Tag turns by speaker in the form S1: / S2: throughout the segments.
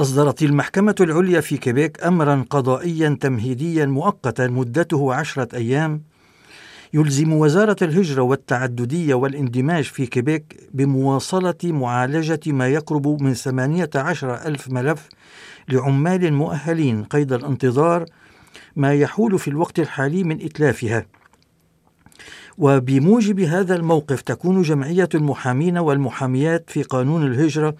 S1: أصدرت المحكمة العليا في كيبيك أمرا قضائيا تمهيديا مؤقتا مدته عشرة أيام. يلزم وزارة الهجرة والتعددية والاندماج في كيبيك بمواصلة معالجة ما يقرب من 18 ألف ملف لعمال مؤهلين قيد الانتظار ما يحول في الوقت الحالي من إتلافها. وبموجب هذا الموقف تكون جمعية المحامين والمحاميات في قانون الهجرة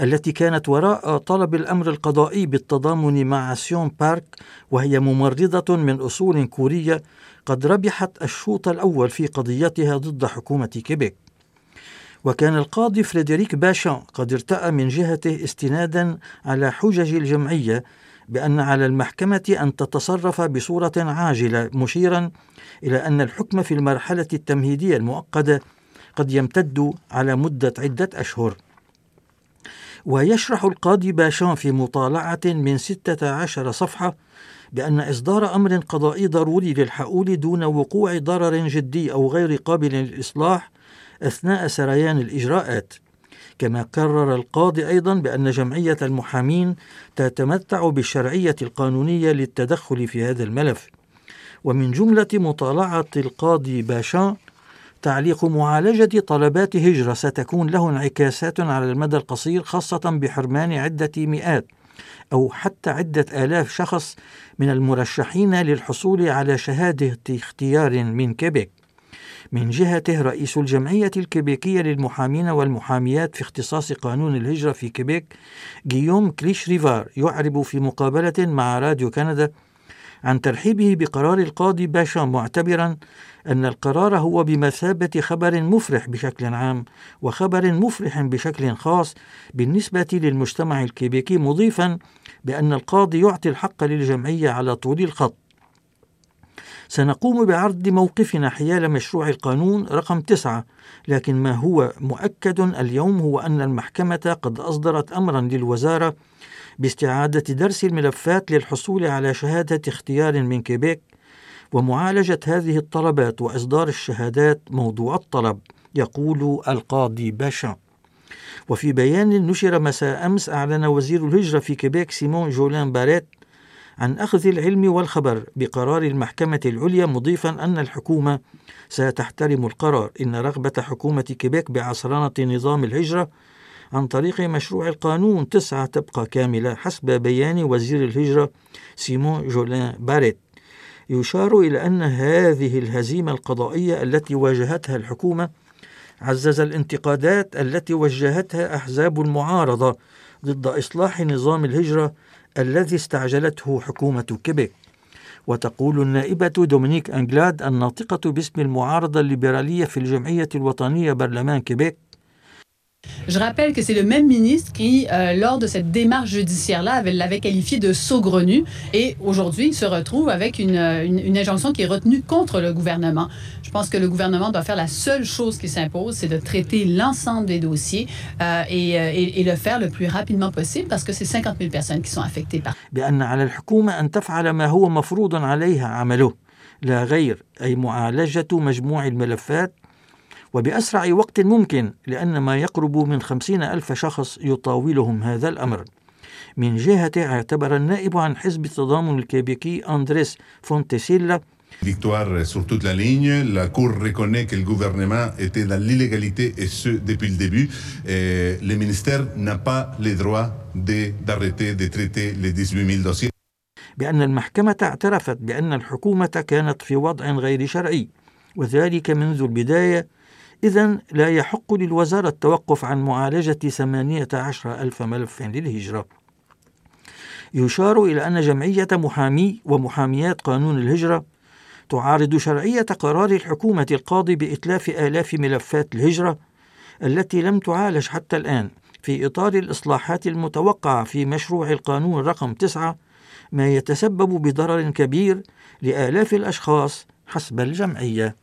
S1: التي كانت وراء طلب الأمر القضائي بالتضامن مع سيون بارك وهي ممرضة من أصول كورية قد ربحت الشوط الأول في قضيتها ضد حكومة كيبيك. وكان القاضي فريدريك باشان قد ارتأى من جهته استنادا على حجج الجمعية بأن على المحكمة أن تتصرف بصورة عاجلة مشيرا إلى أن الحكم في المرحلة التمهيدية المؤقتة قد يمتد على مدة عدة أشهر. ويشرح القاضي باشان في مطالعة من 16 صفحة بأن إصدار أمر قضائي ضروري للحقول دون وقوع ضرر جدي أو غير قابل للإصلاح أثناء سريان الإجراءات. كما قرر القاضي أيضا بأن جمعية المحامين تتمتع بالشرعية القانونية للتدخل في هذا الملف. ومن جملة مطالعة القاضي باشان تعليق معالجة طلبات هجرة. ستكون له انعكاسات على المدى القصير خاصة بحرمان عدة مئات أو حتى عدة آلاف شخص من المرشحين للحصول على شهادة اختيار من كيبيك. من جهته رئيس الجمعية الكيبيكية للمحامين والمحاميات في اختصاص قانون الهجرة في كيبيك جيوم كليش ريفار يعرب في مقابلة مع راديو كندا عن ترحيبه بقرار القاضي باشا معتبرا أن القرار هو بمثابة خبر مفرح بشكل عام وخبر مفرح بشكل خاص بالنسبة للمجتمع الكيبيكي مضيفا بأن القاضي يعطي الحق للجمعية على طول الخط. سنقوم بعرض موقفنا حيال مشروع القانون رقم تسعة لكن ما هو مؤكد اليوم هو أن المحكمة قد أصدرت أمرا للوزارة باستعادة درس الملفات للحصول على شهادة اختيار من كيبيك ومعالجة هذه الطلبات وإصدار الشهادات موضوع الطلب يقول القاضي باشان. وفي بيان نشر مساء أمس أعلن وزير الهجرة في كيبيك سيمون جولان باريت عن أخذ العلم والخبر بقرار المحكمة العليا مضيفا أن الحكومة ستحترم القرار. إن رغبة حكومة كيبيك بعصرنة نظام الهجرة عن طريق مشروع القانون تسعة تبقى كاملة حسب بيان وزير الهجرة سيمون جولان باريت. يشار إلى أن هذه الهزيمة القضائية التي واجهتها الحكومة عزز الانتقادات التي وجهتها أحزاب المعارضة ضد إصلاح نظام الهجرة الذي استعجلته حكومة كيبيك. وتقول النائبة دومينيك أنجلاد الناطقة باسم المعارضة الليبرالية في الجمعية الوطنية برلمان كيبيك
S2: Je rappelle que c'est le même ministre qui, euh, lors de cette démarche judiciaire-là, l'avait qualifié de saugrenu et aujourd'hui, il se retrouve avec une, une, une, injonction qui est retenue contre le gouvernement. Je pense que le gouvernement doit faire la seule chose qui s'impose, c'est de traiter l'ensemble des dossiers euh, et, et, et, le faire le plus rapidement possible parce que c'est 50 000 personnes qui sont affectées par.
S1: بأن على الحكومة أن تفعل ما هو مفروض عليها عمله لا غير أي معالجة مجموع الملفات وبأسرع وقت ممكن لأن ما يقرب من خمسين ألف شخص يطاولهم هذا الأمر من جهته اعتبر النائب عن حزب التضامن الكيبيكي أندريس فونتيسيلا
S3: Victoire sur toute la ligne. La Cour reconnaît que le gouvernement était dans l'illégalité et ce depuis le début. Et le ministère n'a pas le droit d'arrêter de, de traiter les 18 000 dossiers.
S1: بأن المحكمة اعترفت بأن الحكومة كانت في وضع غير شرعي وذلك منذ البداية إذا لا يحق للوزارة التوقف عن معالجة 18 ألف ملف للهجرة. يشار إلى أن جمعية محامي ومحاميات قانون الهجرة تعارض شرعية قرار الحكومة القاضي بإتلاف آلاف ملفات الهجرة التي لم تعالج حتى الآن في إطار الإصلاحات المتوقعة في مشروع القانون رقم 9 ما يتسبب بضرر كبير لآلاف الأشخاص حسب الجمعية.